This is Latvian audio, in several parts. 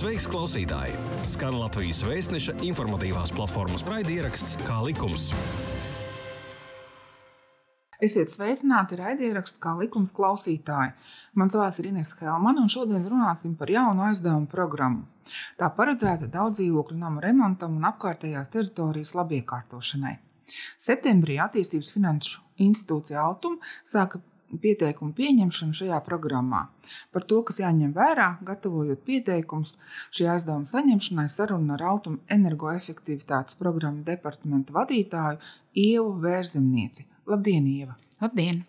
Sveiks, klausītāji! Skan Latvijas vēstneša informatīvās platformas raidieraksts Kā likums. Esiet sveicināti raidierakstu kā likums klausītāji. Mans vārds ir Inês Helmana, un šodien runāsim par jaunu aizdevumu programmu. Tā paredzēta daudz dzīvokļu namu remontam un apkārtējās teritorijas labiekārtošanai. Septembrī attīstības finanšu institūcija Altuma sāka pieteikumu pieņemšanu šajā programmā. Par to, kas jāņem vērā, gatavojot pieteikumus šī aizdevuma saņemšanai, saruna ar Autuma energoefektivitātes programmu departamenta vadītāju Ievu Vērzemnieci. Labdien, Ieva! Labdien!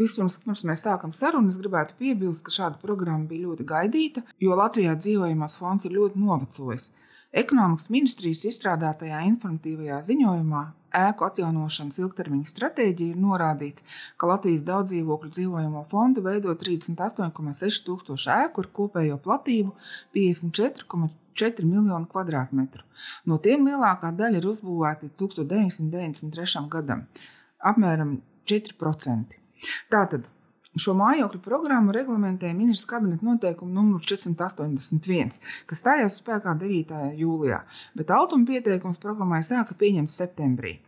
Vispirms, pirms mēs sākam sarunu, es gribētu piebilst, ka šāda programma bija ļoti gaidīta, jo Latvijā dzīvojamās fonds ir ļoti novecojis. Ekonomikas ministrijas izstrādātajā informatīvajā ziņojumā ēku atjaunošanas ilgtermiņa stratēģija ir norādīts, ka Latvijas daudzdzīvokļu dzīvojamo fondu veido 38,6 tūkstoši ēku ar kopējo platību 54,4 miljonu kvadrātmetru. No tiem lielākā daļa ir uzbūvēti 1993. gadam - apmēram 4%. Tātad Šo mājokļu programmu reglamentē ministrs kabineta noteikumu numur 481, kas stājās spēkā 9. jūlijā, bet automa pieteikums programmai sāka pieņemt septembrī.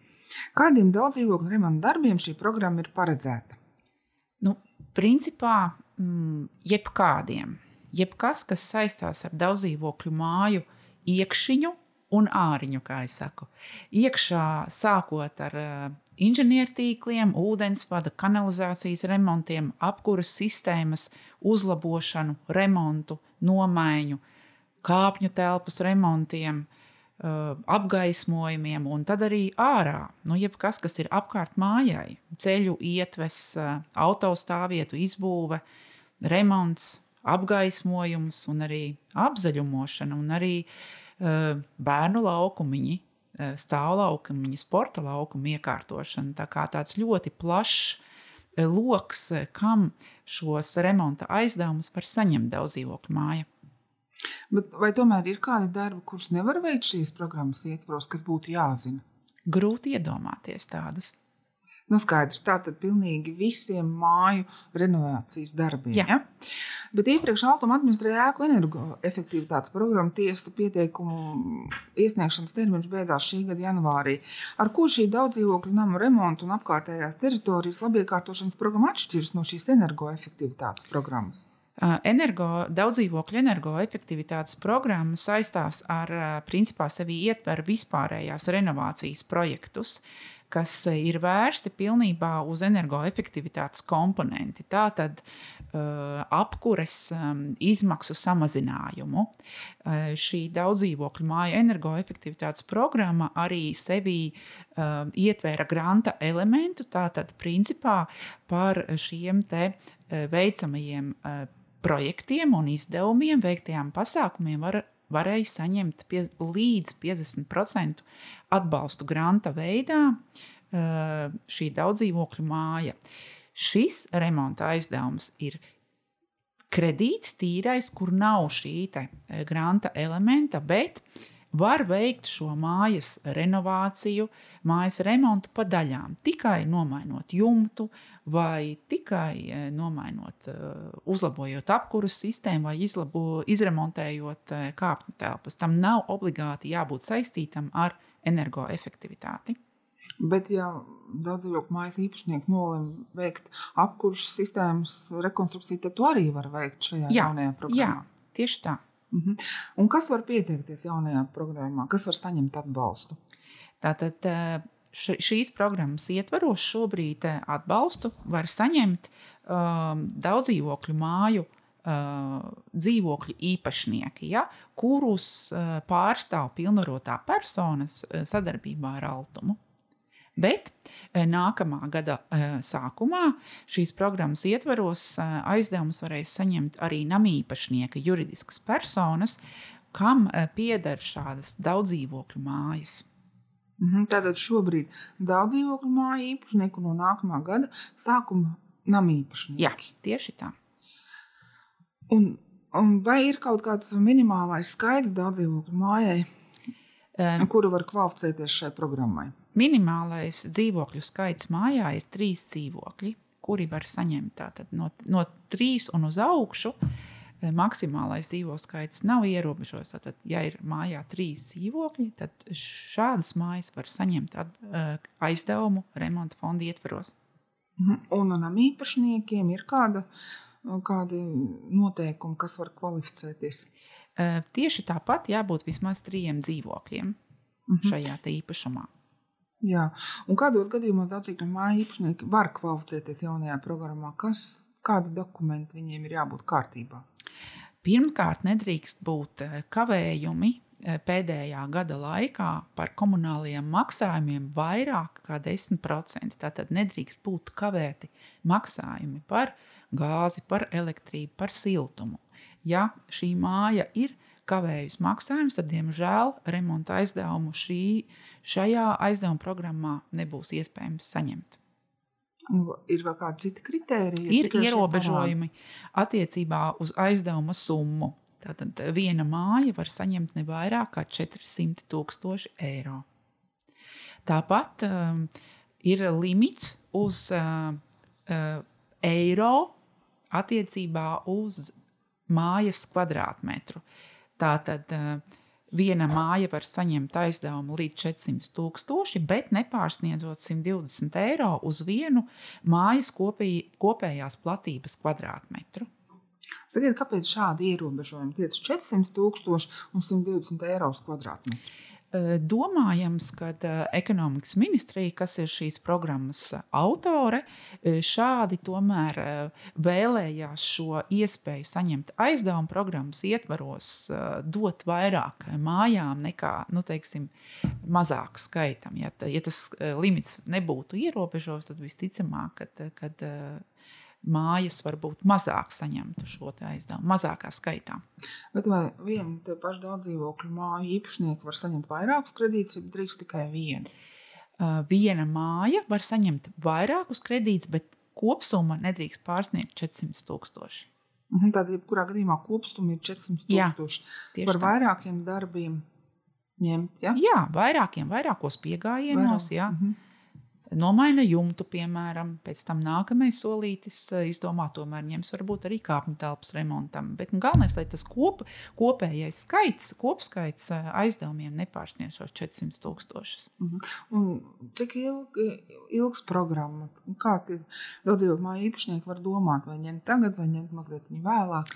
Kādiem daudzdzīvokļu remonta darbiem šī programma ir paredzēta? Nu, principā, mm, jebkādiem. Jebkas, kas saistās ar daudzdzīvokļu māju iekšiņu un āriņu, kā es saku. Iekšā sākot ar inženiertīkliem, ūdensvada, kanalizācijas remontiem, apkuras sistēmas uzlabošanu, remontu, nomaiņu, kāpņu telpas remontiem, apgaismojumiem, un tad arī ārā. Nu, jebkas, kas ir apkārt mājai, ceļu ietves, autostāvvietu izbūve, remonts, apgaismojums, un arī apzaļumošana, un arī bērnu laukumiņi Eh, stāvlaukuma, viņa sporta laukuma iekārtošana. Tā kā tāds ļoti plašs eh, lokus, eh, kam šos remonta aizdevumus var saņemt daudz dzīvokļu māja. Bet vai tomēr ir kādi darbi, kurus nevar veikt šīs programmas ietvaros, kas būtu jāzina? Grūti iedomāties tādas. Nu, skaidrs, tātad pilnīgi visiem māju renovācijas darbiem. Ja? Bet iepriekš Altuma administrēja ēku energoefektivitātes programmu tiesa pieteikumu iesniegšanas termiņš beidzās šī gada janvārī. Ar ko šī daudzdzīvokļu namu remontu un apkārtējās teritorijas labiekārtošanas programma atšķiras no šīs energoefektivitātes programmas? Energo, daudzdzīvokļu energoefektivitātes programma saistās ar, principā, sevi ietver vispārējās renovācijas projektus. Uh, kas ir vērsti pilnībā uz energoefektivitātes komponenti. Tātad uh, apkures um, izmaksu samazinājumu. Uh, šī daudzdzīvokļu māju energoefektivitātes programma arī sevī uh, ietvēra granta elementu, tātad principā par šiem te veicamajiem projektiem un izdevumiem, veiktajām pasākumiem var varēja saņemt pie, līdz 50% atbalstu granta veidā šī daudzdzīvokļu māja. Šis remonta aizdevums ir kredīts tīrais, kur nav šī granta elementa, bet var veikt šo mājas renovāciju, mājas remontu pa daļām. Tikai nomainot jumtu, vai tikai e, nomainot, uzlabojot apkurses sistēmu, vai izlabo, izremontējot kāpņu telpas. Tam nav obligāti jābūt saistītam ar energoefektivitāti. Bet, ja daudz dzīvokļu mājas īpašnieki nolem veikt apkurses sistēmas rekonstrukciju, tad to arī var veikt šajā jā, jaunajā programmā. Jā, tieši tā. Uh mhm. -huh. Un kas var pieteikties jaunajā programmā? Kas var saņemt atbalstu? Tātad šīs programmas ietvaros šobrīd atbalstu var saņemt um, daudz dzīvokļu māju uh, dzīvokļu īpašnieki, ja, kurus uh, pārstāv pilnvarotā personas uh, sadarbībā ar Altumu. Bet nākamā gada sākumā šīs programmas ietveros aizdevumus varēs saņemt arī namīpašnieki, juridiskas personas, kam pieder šādas daudzdzīvokļu mājas. Mhm, tātad šobrīd daudz dzīvokļu māju īpašnieku no nākamā gada sākuma namīpašnieki. Jā, tieši tā. Un, un vai ir kaut kāds minimālais skaits daudz dzīvokļu mājai, um, kuru var kvalificēties šai programmai? Minimālais dzīvokļu skaits mājā ir trīs dzīvokļi, kuri var saņemt tātad no, no trīs un uz augšu. maksimālais dzīvo skaits nav ierobežots. Tad, ja ir mājā trīs dzīvokļi, tad šādas mājas var saņemt aizdevumu remonta fonda ietvaros. Mhm. Un nam īpašniekiem ir kāda, kādi noteikumi, kas var kvalificēties? Tieši tāpat jābūt vismaz trijiem dzīvokļiem mhm. šajā īpašumā. Jā. Un kādos gadījumos daudzīgiem māju īpašnieki var kvalificēties jaunajā programmā? Kas, kādi dokumenti viņiem ir jābūt kārtībā? Pirmkārt, nedrīkst būt kavējumi pēdējā gada laikā par komunālajiem maksājumiem vairāk kā 10%. Tātad nedrīkst būt kavēti maksājumi par gāzi, par elektrību, par siltumu. Ja šī māja ir kavējusi maksājumus, tad, diemžēl, remonta aizdevumu šī, šajā aizdevuma programmā nebūs iespējams saņemt. Ir vēl kādi citi kriteriji? Ir ierobežojumi attiecībā uz aizdevuma summu. Tātad viena māja var saņemt ne vairāk kā 400 tūkstoši eiro. Tāpat um, ir limits uz uh, uh, eiro attiecībā uz mājas kvadrātmetru. Tātad uh, viena māja var saņemt aizdevumu līdz 400 tūkstoši, bet nepārsniedzot 120 eiro uz vienu mājas kopī, kopējās platības kvadrātmetru. Sakiet, kāpēc šādi ierobežojumi? 400 tūkstoši un 120 eiro uz kvadrātmetru. Domājams, ka ekonomikas ministrija, kas ir šīs programmas autore, šādi tomēr vēlējās šo iespēju saņemt aizdevumu programmas ietvaros, dot vairāk mājām nekā nu, teiksim, mazāk skaitam. Ja, ja tas limits nebūtu ierobežots, tad visticamāk, kad, kad mājas varbūt mazāk saņemtu šo aizdevumu, mazākā skaitā. Bet vai viena te paša daudz dzīvokļu māju īpašnieki var saņemt vairākus kredītus, vai drīkst tikai vienu? Viena māja var saņemt vairākus kredītus, bet kopsumma nedrīkst pārsniegt 400 tūkstoši. Mhm, Tad, jebkurā gadījumā kopsumma ir 400 tūkstoši. Par tā. vairākiem darbiem ņemt, ja? Jā, vairākiem, vairākos piegājienos, Vairāk. jā. Mm -hmm nomaina jumtu, piemēram, pēc tam nākamais solītis eh, izdomā, tomēr ņems varbūt arī kāpņu telpas remontam. Bet nu, galvenais, lai tas kop, kopējais skaits, kopskaits eh, aizdevumiem nepārsniedz šos 400 tūkstošus. Uh mhm. -huh. Un cik ilgi, ilgs programma? Kā daudz māju īpašnieki var domāt, vai ņemt tagad, vai ņemt mazliet vēlāk?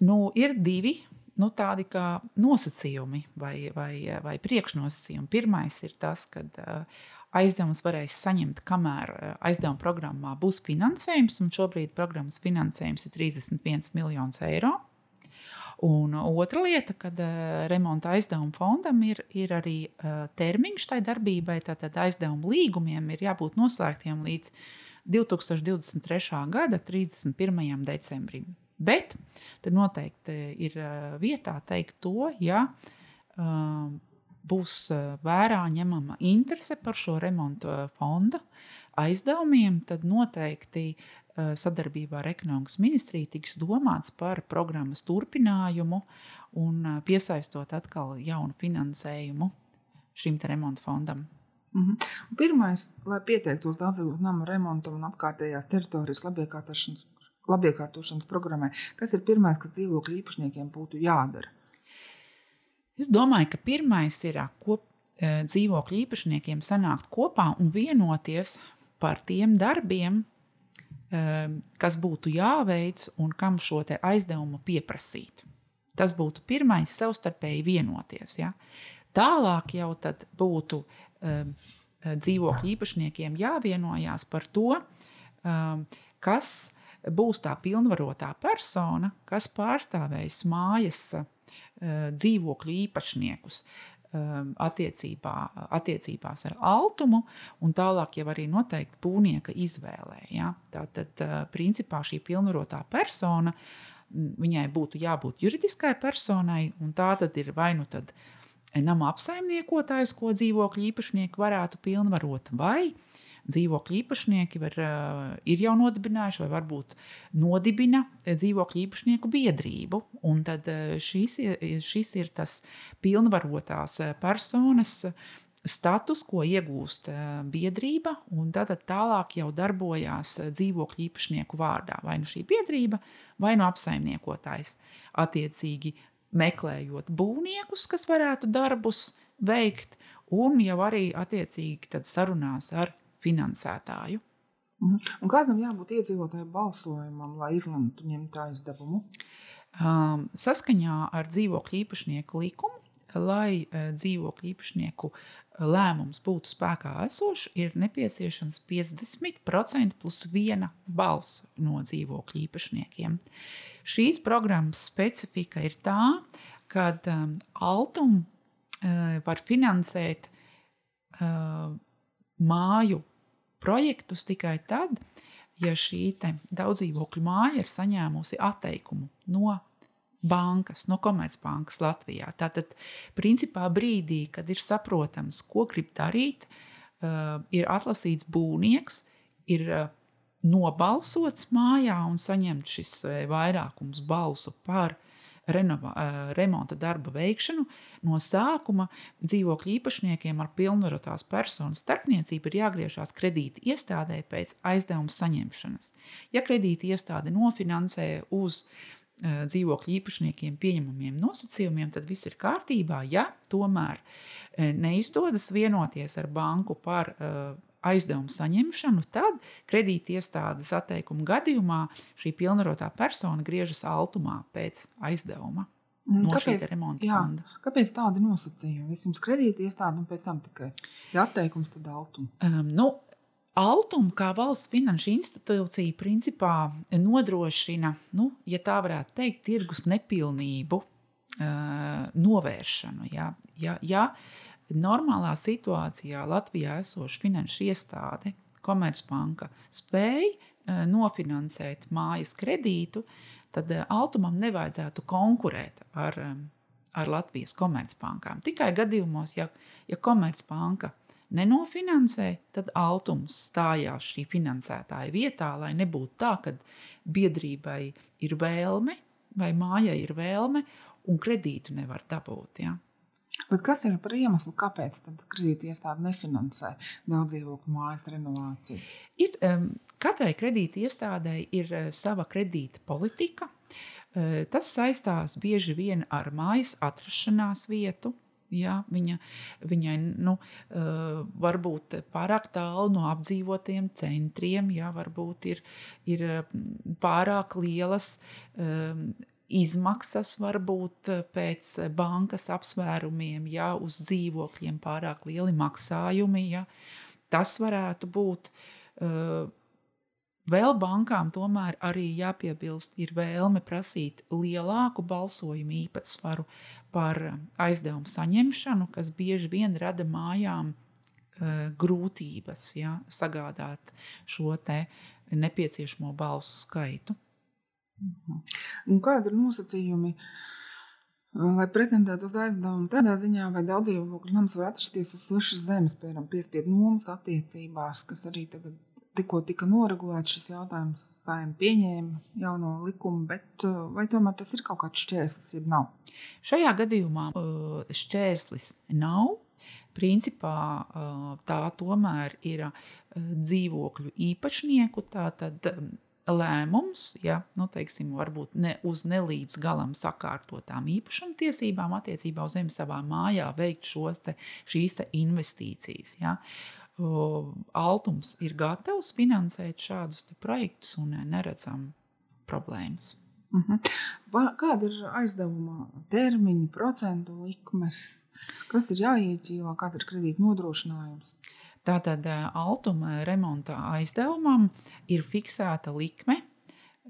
Nu, ir divi nu, tādi kā nosacījumi vai, vai, vai priekšnosacījumi. Pirmais ir tas, ka uh, aizdevumus varēs saņemt, kamēr eh, aizdevuma programmā būs finansējums. Šobrīd programmas finansējums ir 31 miljonus eiro. Un otra lieta, kad uh, remonta aizdevuma fondam ir, ir arī uh, termiņš tai darbībai, tātad aizdevuma līgumiem ir jābūt noslēgtiem līdz 2023. gada 31. decembrim. Bet tur noteikti ir vietā teikt to, ja uh, būs eh, vērā ņemama interese par šo remontu eh, fonda aizdevumiem, tad noteikti eh, sadarbībā ar ekonomikas ministriju tiks domāts par programmas turpinājumu un piesaistot atkal jaunu finansējumu šim remonta fondam. -hmm. Pirmais, lai pieteiktos daudzdzīvokļu nama remontam un apkārtējās teritorijas labiekārtošanas, labiekārtošanas programmai, kas ir pirmais, kas dzīvokļu īpašniekiem būtu jādara? Es domāju, ka pirmais ir kop, dzīvokļu īpašniekiem sanākt kopā un vienoties par tiem darbiem, kas būtu jāveic un kam šo aizdevumu pieprasīt. Tas būtu pirmais, savstarpēji vienoties. Ja? Tālāk jau būtu dzīvokļu īpašniekiem jāvienojās par to, kas būs tā pilnvarotā persona, kas pārstāvēs mājas dzīvokļu īpašniekus eh, attiecībā, attiecībās ar altumu, un tālāk jau arī noteikti būvnieka izvēlē. Ja? Tātad, eh, principā, šī pilnvarotā persona, viņai būtu jābūt juridiskai personai, un tā tad ir vai nu tad nama apsaimniekotājs, ko dzīvokļu īpašnieki varētu pilnvarot, vai uh, dzīvokļu īpašnieki var, ir jau nodibinājuši, vai varbūt nodibina dzīvokļu īpašnieku biedrību. Un tad šis, šis ir tas pilnvarotās personas status, ko iegūst biedrība, un tad tālāk jau darbojās dzīvokļu īpašnieku vārdā. Vai nu šī biedrība, vai nu apsaimniekotājs. Attiecīgi meklējot būvniekus, kas varētu darbus veikt, un jau arī attiecīgi sarunās ar finansētāju. Mhm. Un kādam jābūt iedzīvotāju balsojumam, lai izlemtu ņemt aizdevumu? Um, saskaņā ar dzīvokļu īpašnieku likumu, lai uh, dzīvokļu īpašnieku lēmums būtu spēkā esošs, ir nepieciešams 50% plus viena balss no dzīvokļu īpašniekiem. Šīs programmas specifika ir tā, ka um, Altum uh, var finansēt uh, māju projektus tikai tad, ja šī daudzdzīvokļu māja ir saņēmusi atteikumu no bankas, no Komercbankas Latvijā. Tātad, principā, brīdī, kad ir saprotams, ko grib darīt, uh, ir atlasīts būvnieks, ir uh, nobalsots mājā un saņemts šis uh, vairākums balsu par renova, remonta darba veikšanu, no sākuma dzīvokļu īpašniekiem ar pilnvarotās personas starpniecību ir jāgriežās kredīta iestādē pēc aizdevuma saņemšanas. Ja kredīta iestāde nofinansē uz dzīvokļu īpašniekiem pieņemamiem nosacījumiem, tad viss ir kārtībā. Ja tomēr neizdodas vienoties ar banku par aizdevumu saņemšanu, tad kredītiestādes atteikuma gadījumā šī pilnvarotā persona griežas altumā pēc aizdevuma. No kāpēc, jā, kāpēc tādi nosacījumi? Vispirms kredīti iestāde un pēc tam tikai ja atteikums, tad altuma. Um, nu, Altuma kā valsts finanšu institūcija principā nodrošina, nu, ja tā varētu teikt, tirgus nepilnību uh, novēršanu. Ja, ja, ja normālā situācijā Latvijā esoša finanšu iestāde, Komercbanka, spēja eh, nofinansēt mājas kredītu, tad eh, Altumam nevajadzētu konkurēt ar, eh, ar Latvijas komercbankām. Tikai gadījumos, ja, ja Komercbanka nenofinansē, tad Altums stājās šī finansētāja vietā, lai nebūtu tā, ka biedrībai ir vēlme vai mājai ir vēlme un kredītu nevar dabūt. Ja? Bet kas ir par iemeslu, kāpēc kredītiestāde nefinansē daudz dzīvokļu mājas renovāciju? Ir, um, katrai kredītiestādei ir uh, sava kredīta politika. Uh, tas saistās bieži vien ar mājas atrašanās vietu. Ja, viņa, viņai nu, uh, var būt pārāk tālu no apdzīvotiem centriem, ja, varbūt ir, ir pārāk lielas izmaksas var būt eh, pēc eh, bankas apsvērumiem, ja uz dzīvokļiem pārāk lieli maksājumi. Ja, tas varētu būt. Eh, vēl bankām tomēr arī jāpiebilst, ir vēlme prasīt lielāku balsojumu īpatsvaru par aizdevumu saņemšanu, kas bieži vien rada mājām grūtības ja, sagādāt šo nepieciešamo balsu skaitu. Mhm. Un kādi ir nosacījumi, lai pretendētu uz aizdevumu? Tādā ziņā, vai daudz dzīvokļu nams var atrasties uz svešas zemes, piemēram, piespiedu nomas attiecībās, kas arī tagad tikko tika noregulēts šis jautājums, saimē pieņēma jauno likumu, bet vai tomēr tas ir kaut kāds šķērslis, ja nav? Šajā gadījumā šķērslis nav. Principā tā tomēr ir dzīvokļu īpašnieku, tātad lēmums, ja nu, teiksim, varbūt ne uz nelīdz galam sakārtotām īpašuma tiesībām attiecībā uz zemi savā mājā veikt šos te, šīs te investīcijas. Ja. Altums ir gatavs finansēt šādus projektus un neredzam problēmas. Uh mhm. -huh. Kāda ir aizdevuma termiņa, procentu likmes? Kas ir jāiedzīvā, kāds ir kredīta nodrošinājums? Tātad altuma remonta aizdevumam ir fiksēta likme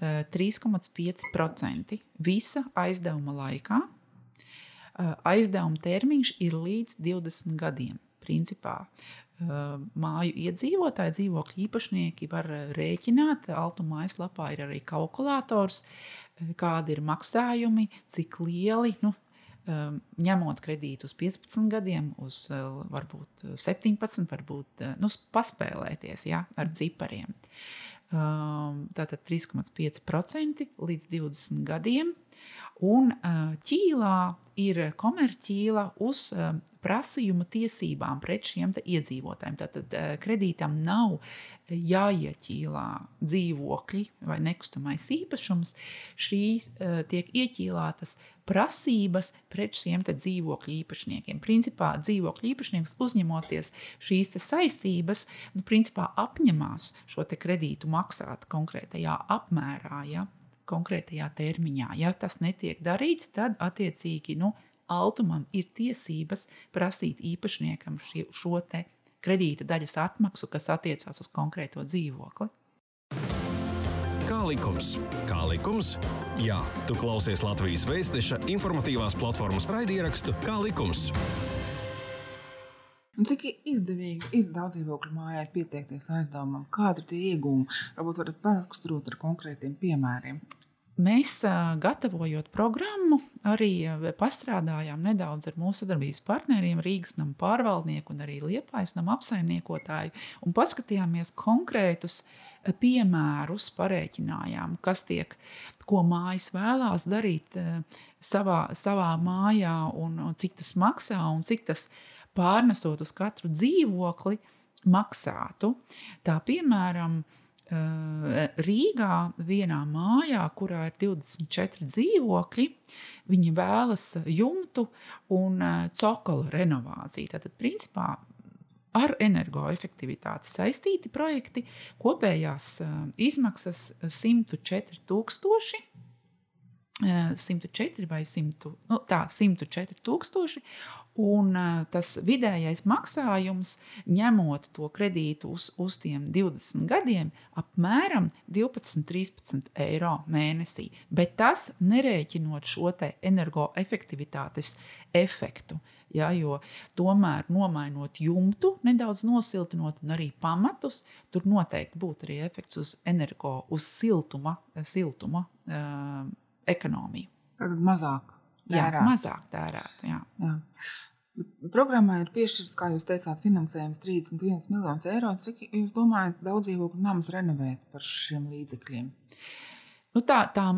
3,5% visa aizdevuma laikā. Aizdevuma termiņš ir līdz 20 gadiem. Principā māju iedzīvotāji, dzīvokļu īpašnieki var rēķināt. Altuma mājaslapā ir arī kalkulators, kādi ir maksājumi, cik lieli. Nu, ņemot kredītu uz 15 gadiem, uz eh, varbūt 17, varbūt eh, nu, paspēlēties ja, ar cipariem. Ehm, tātad 3,5% līdz 20 gadiem. Un ķīlā ir komerķīla uz prasījuma tiesībām pret šiem iedzīvotājiem. Tātad kredītam nav jāieķīlā dzīvokļi vai nekustamais īpašums. Šīs tiek ieķīlātas prasības pret šiem dzīvokļu īpašniekiem. Principā dzīvokļu īpašnieks uzņemoties šīs saistības, nu, principā apņemās šo kredītu maksāt konkrētajā apmērā. Ja? Konkrētajā termiņā. Ja tas netiek darīts, tad attiecīgi nu, Altumam ir tiesības prasīt īpašniekam šie, šo kredīta daļas atmaksu, kas attiecās uz konkrēto dzīvokli. Kā likums? Kā likums? Jā, tu klausies Latvijas Vēstneša informatīvās platformas raidierakstu Kā likums. Un cik izdevīgi ir daudz dzīvokļu mājā pieteikties aizdevumam? Kādi ir tie iegūmi? Varbūt varat paraksturot ar konkrētiem piemēriem. Mēs, gatavojot programmu, arī pastrādājām nedaudz ar mūsu sadarbības partneriem, Rīgas nama pārvaldnieku un arī Liepājas nama apsaimniekotāju, un paskatījāmies konkrētus piemērus, parēķinājām, kas tiek, ko mājas vēlās darīt savā, savā mājā, un cik tas maksā, un cik tas pārnesot uz katru dzīvokli maksātu. Tā piemēram, Eh, Rīgā vienā mājā, kurā ir 24 dzīvokļi, viņi vēlas jumtu un eh, cokolu renovāciju. Tātad, principā, ar energoefektivitāti saistīti projekti, kopējās eh, izmaksas 104 tūkstoši. 104 vai 100, nu, tā, 104 tūkstoši, Un tas vidējais maksājums, ņemot to kredītu uz, uz tiem 20 gadiem, apmēram 12, 13 eiro mēnesī. Bet tas nerēķinot šo energoefektivitātes efektu. Ja, jo tomēr, nomainot jumtu, nedaudz nosiltinot, un arī pamatus, tur noteikti būtu arī efekts uz energo, uz siltuma, siltuma uh, ekonomiju. Tad mazāk tērētu. Jā, mazāk tērētu. Jā. Jā. Programmai ir piešķirts, kā jūs teicāt, finansējums 31 miljonus eiro. Cik jūs domājat, daudz dzīvokļu namus renovēt par šiem līdzekļiem? Nu tā, tā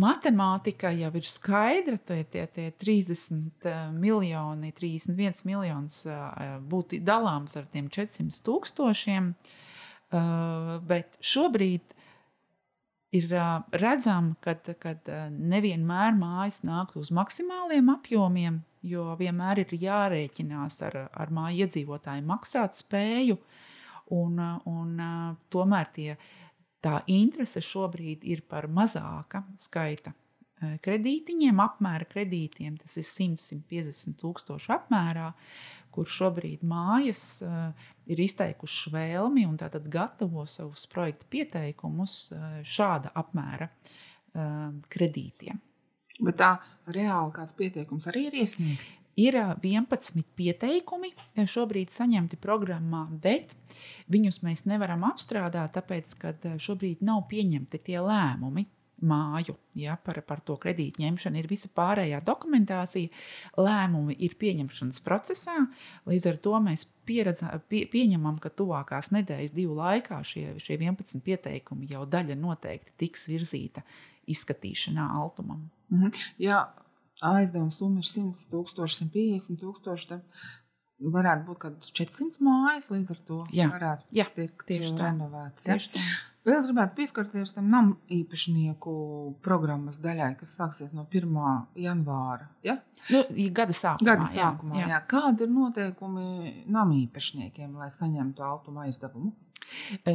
matemātika jau ir skaidra. Tie, tie, tie 30 eh, miljoni, 31 miljonus eh, būtu dalāms ar tiem 400 tūkstošiem. Eh, bet šobrīd ir redzama, ka nevienmēr mājas nāk uz maksimāliem apjomiem, jo vienmēr ir jārēķinās ar, ar māju iedzīvotāju maksāt spēju. Un, un, tomēr tie, tā interese šobrīd ir par mazāka skaita kredītiņiem, apmēra kredītiem. Tas ir 100-150 tūkstoši apmērā, kur šobrīd mājas ir izteikušas vēlmi un tātad gatavo savus projektu pieteikumus šāda apmēra kredītiem. Bet tā reāli kāds pieteikums arī ir iesniegts. Ir 11 pieteikumi šobrīd saņemti programmā, bet viņus mēs nevaram apstrādāt, tāpēc, ka šobrīd nav pieņemti tie lēmumi māju ja, par, par to kredītu ņemšanu. Ir visa pārējā dokumentācija, lēmumi ir pieņemšanas procesā. Līdz ar to mēs pieredzā, pie, pieņemam, ka tuvākās nedēļas, divu laikā šie, šie 11 pieteikumi jau daļa noteikti tiks virzīta izskatīšanā Altumam. Mhm. Ja aizdevuma summa ir 100 tūkstoši, 150 tūkstoši, varētu būt kāds 400 mājas, līdz ar to jā, varētu jā, tikt tieši renovēts. Ja? Tieši tā. Vēl es gribētu pieskarties tam namu īpašnieku programmas daļai, kas sāksies no 1. janvāra. Ja? Nu, gada sākumā. Gada sākumā jā, jā. Jā. Kādi ir noteikumi namu īpašniekiem, lai saņemtu automa aizdevumu? E,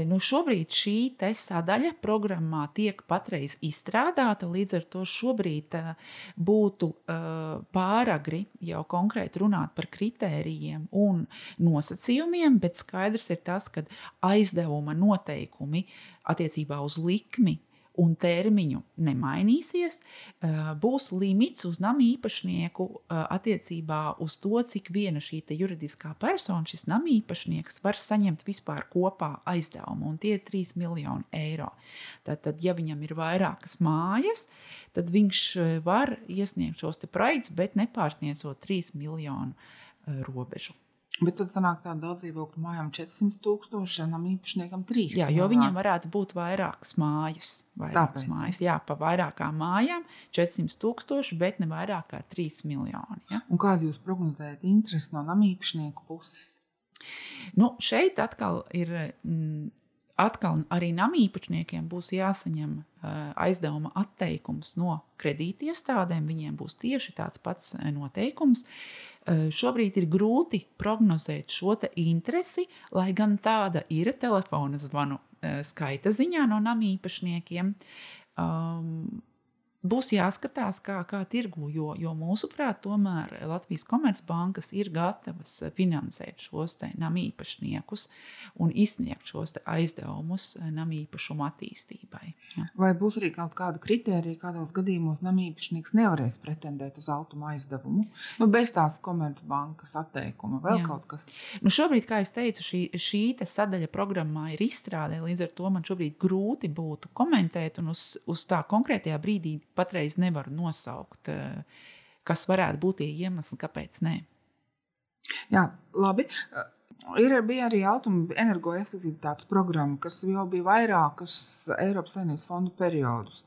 nu, šobrīd šī sadaļa programmā tiek patreiz izstrādāta. Līdz ar to šobrīd uh, būtu uh, pāragri jau konkrēti runāt par kritērijiem un nosacījumiem, bet skaidrs ir tas, ka aizdevuma noteikumi attiecībā uz likmi un termiņu nemainīsies, būs limits uz nama īpašnieku attiecībā uz to, cik viena šī juridiskā persona, šis nama īpašnieks, var saņemt vispār kopā aizdevumu, un tie ir 3 miljoni eiro. Tātad, ja viņam ir vairākas mājas, tad viņš var iesniegt šos projektus, bet nepārsniedzot 3 miljonu robežu. Bet tad sanāk tāda daudz dzīvokļu mājām 400 tūkstoši, ženam īpašniekam 3. Jā, jo viņiem varētu būt vairākas mājas. Vairākas Tāpēc. mājas, jā, pa vairākām mājām 400 tūkstoši, bet ne vairāk kā 3 miljoni. Ja? Un kādu jūs prognozējat interesi no namīpašnieku puses? Nu, šeit atkal ir. Mm, Atkal arī namīpašniekiem būs jāsaņem uh, aizdevuma atteikums no kredītiestādēm. Viņiem būs tieši tāds pats uh, noteikums. Uh, šobrīd ir grūti prognozēt šo interesi, lai gan tāda ir telefona zvanu uh, skaita ziņā no namīpašniekiem. Um, būs jāskatās, kā, kā tirgu, jo, jo mūsuprāt, tomēr Latvijas komercbankas ir gatavas finansēt šos namīpašniekus un izsniegt šos aizdevumus namīpašumu attīstībai. Ja. Vai būs arī kaut kāda kritērija, kādos gadījumos namīpašnieks nevarēs pretendēt uz automa aizdevumu? Nu, bez tās komercbankas atteikuma, vēl Jā. kaut kas. Nu, šobrīd, kā jau teicu, šī, šī sadaļa programmā ir izstrādē, līdz ar to man šobrīd grūti būtu komentēt un uz, uz tā konkrētajā brīdī patreiz nevaru nosaukt, eh, kas varētu būt tie iemesli, kāpēc nē. Jā, labi. Ir bija arī automobiļu programma, kas jau bija vairākas Eiropas Savienības fondu periodus.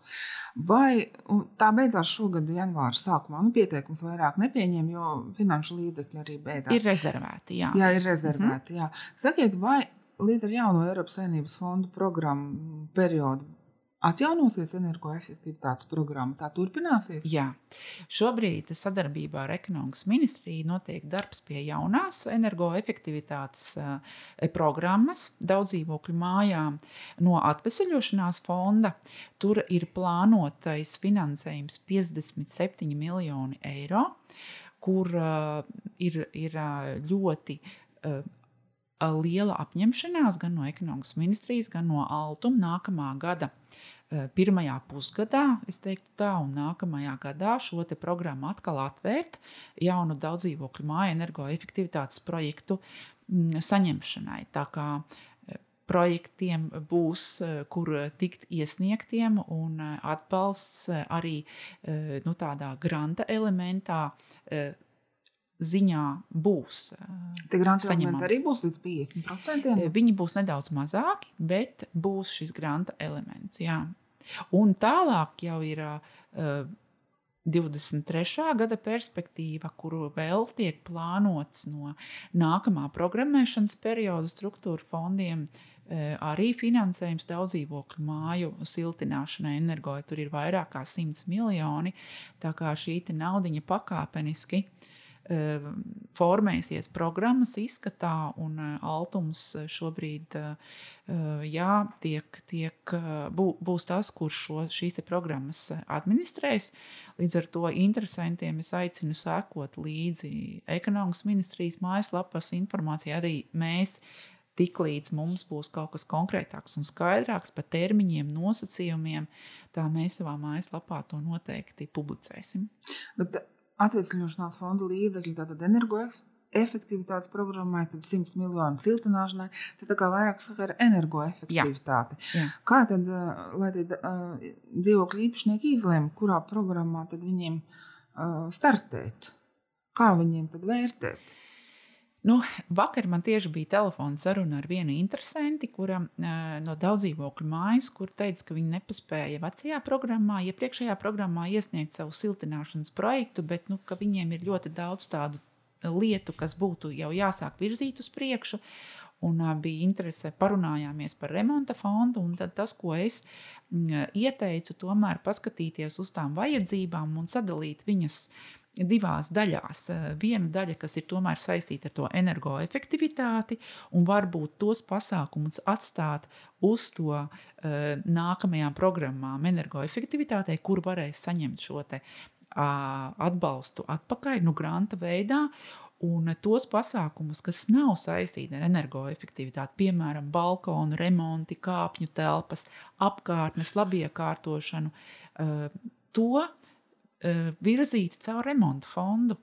Vai tā beidzās šogad, janvāra sākumā? Nu, pieteikums vairāk nepieņem, jo finanšu līdzekļi arī beidzās. Ir rezervēti. Jā, jā ir rezervēti. Mm -hmm. jā. Sakiet, vai līdz ar jauno Eiropas Savienības fondu programmu periodu Atjaunosies energoefektivitātes programma, tā turpināsies? Jā, šobrīd sadarbībā ar ekonomikas ministriju notiek darbs pie jaunās energoefektivitātes programmas daudzdzīvokļu mājām no atvesaļošanās fonda. Tur ir plānotais finansējums 57 miljoni eiro, kur uh, ir, ir ļoti uh, liela apņemšanās gan no ekonomikas ministrijas, gan no Altuma nākamā gada eh, pirmajā pusgadā, es teiktu tā, un nākamajā gadā šo programmu atkal atvērt jaunu daudzdzīvokļu māju energoefektivitātes projektu mm, saņemšanai. Tā kā eh, projektiem būs, eh, kur tikt iesniegtiem, un atbalsts arī nu, tādā granta elementā ziņā būs. Tie grāmatā arī būs līdz 50%. Viņi būs nedaudz mazāki, bet būs šis grāmata elements. Jā. Un tālāk jau ir uh, 23. gada perspektīva, kuru vēl tiek plānots no nākamā programmēšanas perioda struktūra fondiem. Arī finansējums daudzdzīvokļu māju siltināšanai, energoja tur ir vairāk kā 100 miljoni. Tā kā šī nauda pakāpeniski uh, formēsies programmas izskatā, un eh, Altums šobrīd eh, jā, tiek, tiek, būs tas, kurš šo, šīs programmas administrēs. Līdz ar to interesantiem es aicinu sekot līdzi ekonomikas ministrijas mājaslapas informācijai. Arī mēs tiklīdz mums būs kaut kas konkrētāks un skaidrāks par termiņiem, nosacījumiem, tā mēs savā mājaslapā to noteikti publicēsim. Bet atvesļošanās fonda līdzekļi, tātad energoefektivitātes programmai, tad 100 miljonu siltināšanai. Tas tā kā vairāk saka ar energoefektivitāti. Jā. Jā. Kā tad, lai tie uh, dzīvokļu īpašnieki izlēma, kurā programmā tad viņiem uh, startēt? Kā viņiem tad vērtēt? Nu, vakar man tieši bija telefona saruna ar vienu interesantu, kura no daudzdzīvokļu mājas, kur teica, ka viņi nepaspēja vecajā programmā, iepriekšējā programmā iesniegt savu siltināšanas projektu, bet nu, viņiem ir ļoti daudz tādu lietu, kas būtu jau jāsāk virzīt uz priekšu. Un bija interese, parunājāmies par remonta fondu. Tas, ko es ieteicu, tomēr paskatīties uz tām vajadzībām un sadalīt viņas uh, divās daļās. Eh, viena daļa, kas ir tomēr saistīta ar to energoefektivitāti, un varbūt tos pasākumus atstāt uz to uh, nākamajām programmām energoefektivitātei, kur varēs saņemt šo te, uh, atbalstu atpakaļ, nu, granta veidā. Un tos pasākumus, kas nav saistīti ar energoefektivitāti, piemēram, balkonu remonti, kāpņu telpas, apkārtnes, labiekārtošanu, uh, to virzīti caur remontu fondu.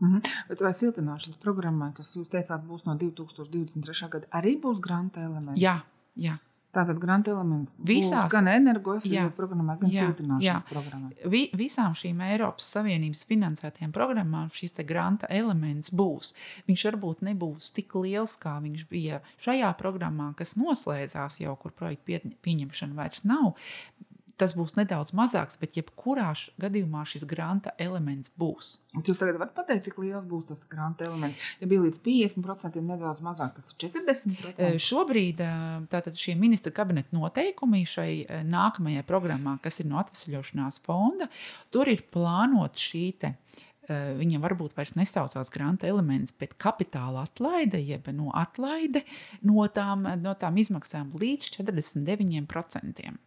Mm -hmm. Bet vai siltināšanas programmā, kas jūs teicāt, būs no 2023. gada, arī būs granta elements? Jā, jā. Tātad granta elements Visās- gan energoefektīvas Jā. programmā, gan Jā, siltināšanas jā. programmā. Vi, visām šīm Eiropas Savienības finansētajām programmām šis granta elements būs. Viņš varbūt nebūs tik liels, kā viņš bija šajā programmā, kas noslēdzās jau, kur projekta pie, pieņemšana vairs nav. Tas būs nedaudz mazāks, bet jebkurā gadījumā šis granta elements būs. Un Jūs tagad varat pateikt, cik liels būs tas granta elements. Ja bija līdz 50%, nedaudz mazāk, tas ir 40%. E, Šobrīd e, tātad šie ministra kabineta noteikumi šai e, nākamajai programmā, kas ir no atvesļošanās fonda, tur ir plānota šī te. e, Viņa varbūt vairs nesaucās granta elements, bet kapitāla atlaide, jeb no atlaide no tām, no tām izmaksām līdz 49%.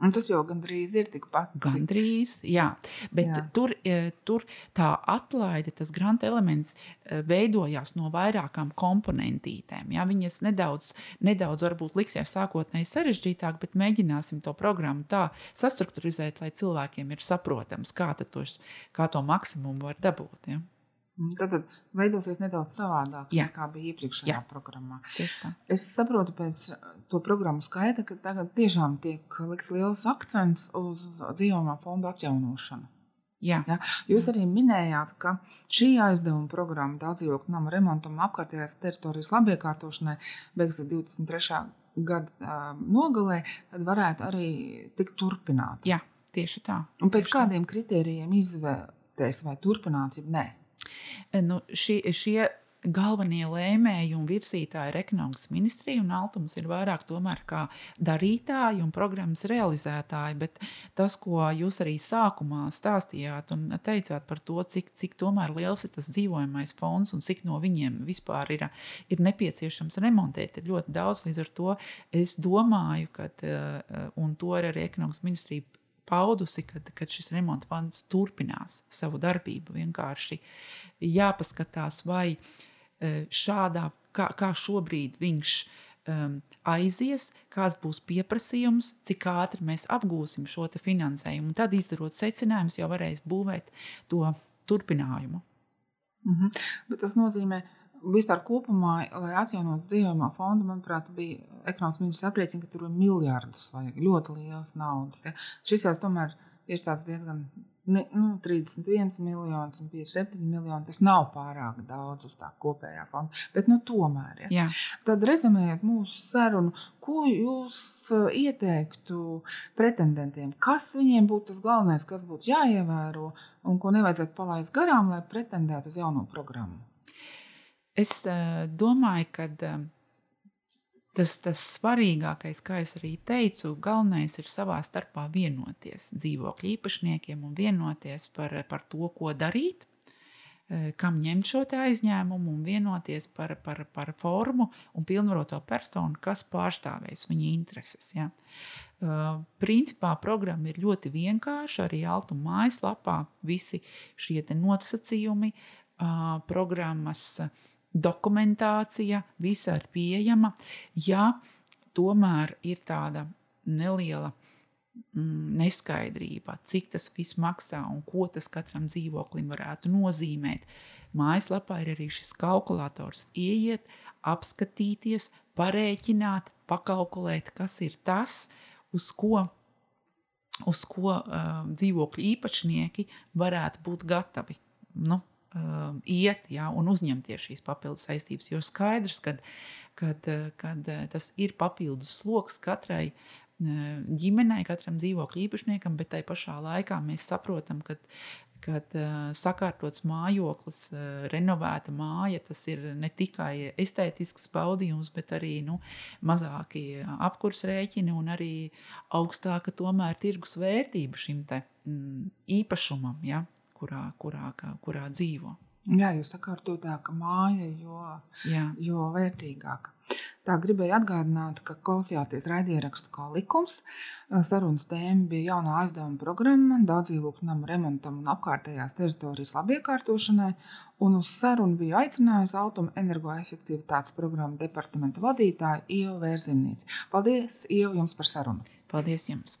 Un tas jau gandrīz ir tikpat. Gandrīz, jā. Bet Jā. Tur, e, tur tā atlaide, tas granta elements e, veidojās no vairākām komponentītēm. Jā. Viņas nedaudz, nedaudz varbūt liksies sākotnēji sarežģītāk, bet mēģināsim to programmu tā sastruktūrizēt, lai cilvēkiem ir saprotams, kā, tos, kā to maksimumu var dabūt. Jā. Un Tad, tad veidosies nedaudz savādāk Jā. nekā bija iepriekšējā Jā. programmā. Tā. Es saprotu pēc to programmu skaita, ka tagad tiešām tiek liks liels akcents uz dzīvojamā fonda atjaunošanu. Jā. Ja? Jūs arī minējāt, ka šī aizdevuma programma daudzdzīvokļu nama remontam un apkārtējās teritorijas labiekārtošanai beigsies 23. gada uh, nogalē, tad varētu arī tikt turpināta. Jā, tieši tā. Un pēc Tieši tā. kādiem kritērijiem izvērtēs vai turpināt, ja nē? Nu, šie, šie galvenie lēmēji un virzītāji ir ekonomikas ministrija, un Altums ir vairāk tomēr kā darītāji un programmas realizētāji. Bet tas, ko jūs arī sākumā stāstījāt un teicāt par to, cik, cik tomēr liels ir tas dzīvojamais fonds un cik no viņiem vispār ir, ir nepieciešams remontēt, ir ļoti daudz. Līdz ar to es domāju, ka, un to ir arī ekonomikas ministrija paudusi, kad, kad šis remonta fonds turpinās savu darbību. Vienkārši jāpaskatās, vai e, šādā, kā, kā šobrīd viņš um, aizies, kāds būs pieprasījums, cik ātri mēs apgūsim šo finansējumu. Tad, izdarot secinājumus, jau varēs būvēt to turpinājumu. Mhm. Bet tas nozīmē, vispār kopumā, lai atjaunotu dzīvojamā fondu, manuprāt, bija ekonomikas ministrs aprēķina, ka tur ir miljardus vajag ļoti liels naudas. Ja. Šis jau tomēr ir tāds diezgan. Ne, nu, 31 miljonus un 57 miljoni. Tas nav pārāk daudz uz tā kopējā fonda. Bet, nu, tomēr, ja. Jā. Tad, rezumējot mūsu sarunu, ko jūs uh, ieteiktu pretendentiem? Kas viņiem būtu tas galvenais, kas būtu jāievēro un ko nevajadzētu palaist garām, lai pretendētu uz jauno programmu? Es uh, domāju, ka uh, tas, tas svarīgākais, kā jau arī teicu, galvenais ir savā starpā vienoties dzīvokļu īpašniekiem un vienoties par, par to, ko darīt, uh, kam ņemt šo aizņēmumu un vienoties par, par, par formu un pilnvaroto personu, kas pārstāvēs viņa intereses. Ja. Uh, principā programma ir ļoti vienkārša. Arī Altuma mājaslapā visi šie nosacījumi, uh, programmas dokumentācija, visa ir pieejama. Ja tomēr ir tāda neliela mm, neskaidrība, cik tas viss maksā un ko tas katram dzīvoklim varētu nozīmēt, mājaslapā ir arī šis kalkulators. Iet, apskatīties, parēķināt, pakalkulēt, kas ir tas, uz ko uz ko uh, dzīvokļu īpašnieki varētu būt gatavi nu, uh, iet ja, un uzņemties šīs papildus saistības. Jo skaidrs, ka kad, kad tas ir papildus sloks katrai uh, ģimenei, katram dzīvokļu īpašniekam, bet tai pašā laikā mēs saprotam, ka kad uh, sakārtots mājoklis, uh, renovēta māja, tas ir ne tikai estētisks baudījums, bet arī nu, mazāki apkurs rēķini un arī augstāka tomēr tirgus vērtība šim te, mm, īpašumam, ja, kurā, kurā, kurā dzīvo. Jā, jūs sakārtotāka māja, jo, Jā. jo vērtīgāka. Tā gribēju atgādināt, ka klausījāties raidierakstu kā likums. Sarunas tēma bija jaunā aizdevuma programma daudzdzīvokļu namu remontam un apkārtējās teritorijas labiekārtošanai. Un uz sarunu bija aicinājusi Automa energoefektivitātes programmu departamenta vadītāja Ieva Vērzimnīca. Paldies, Ieva, jums par sarunu! Paldies jums!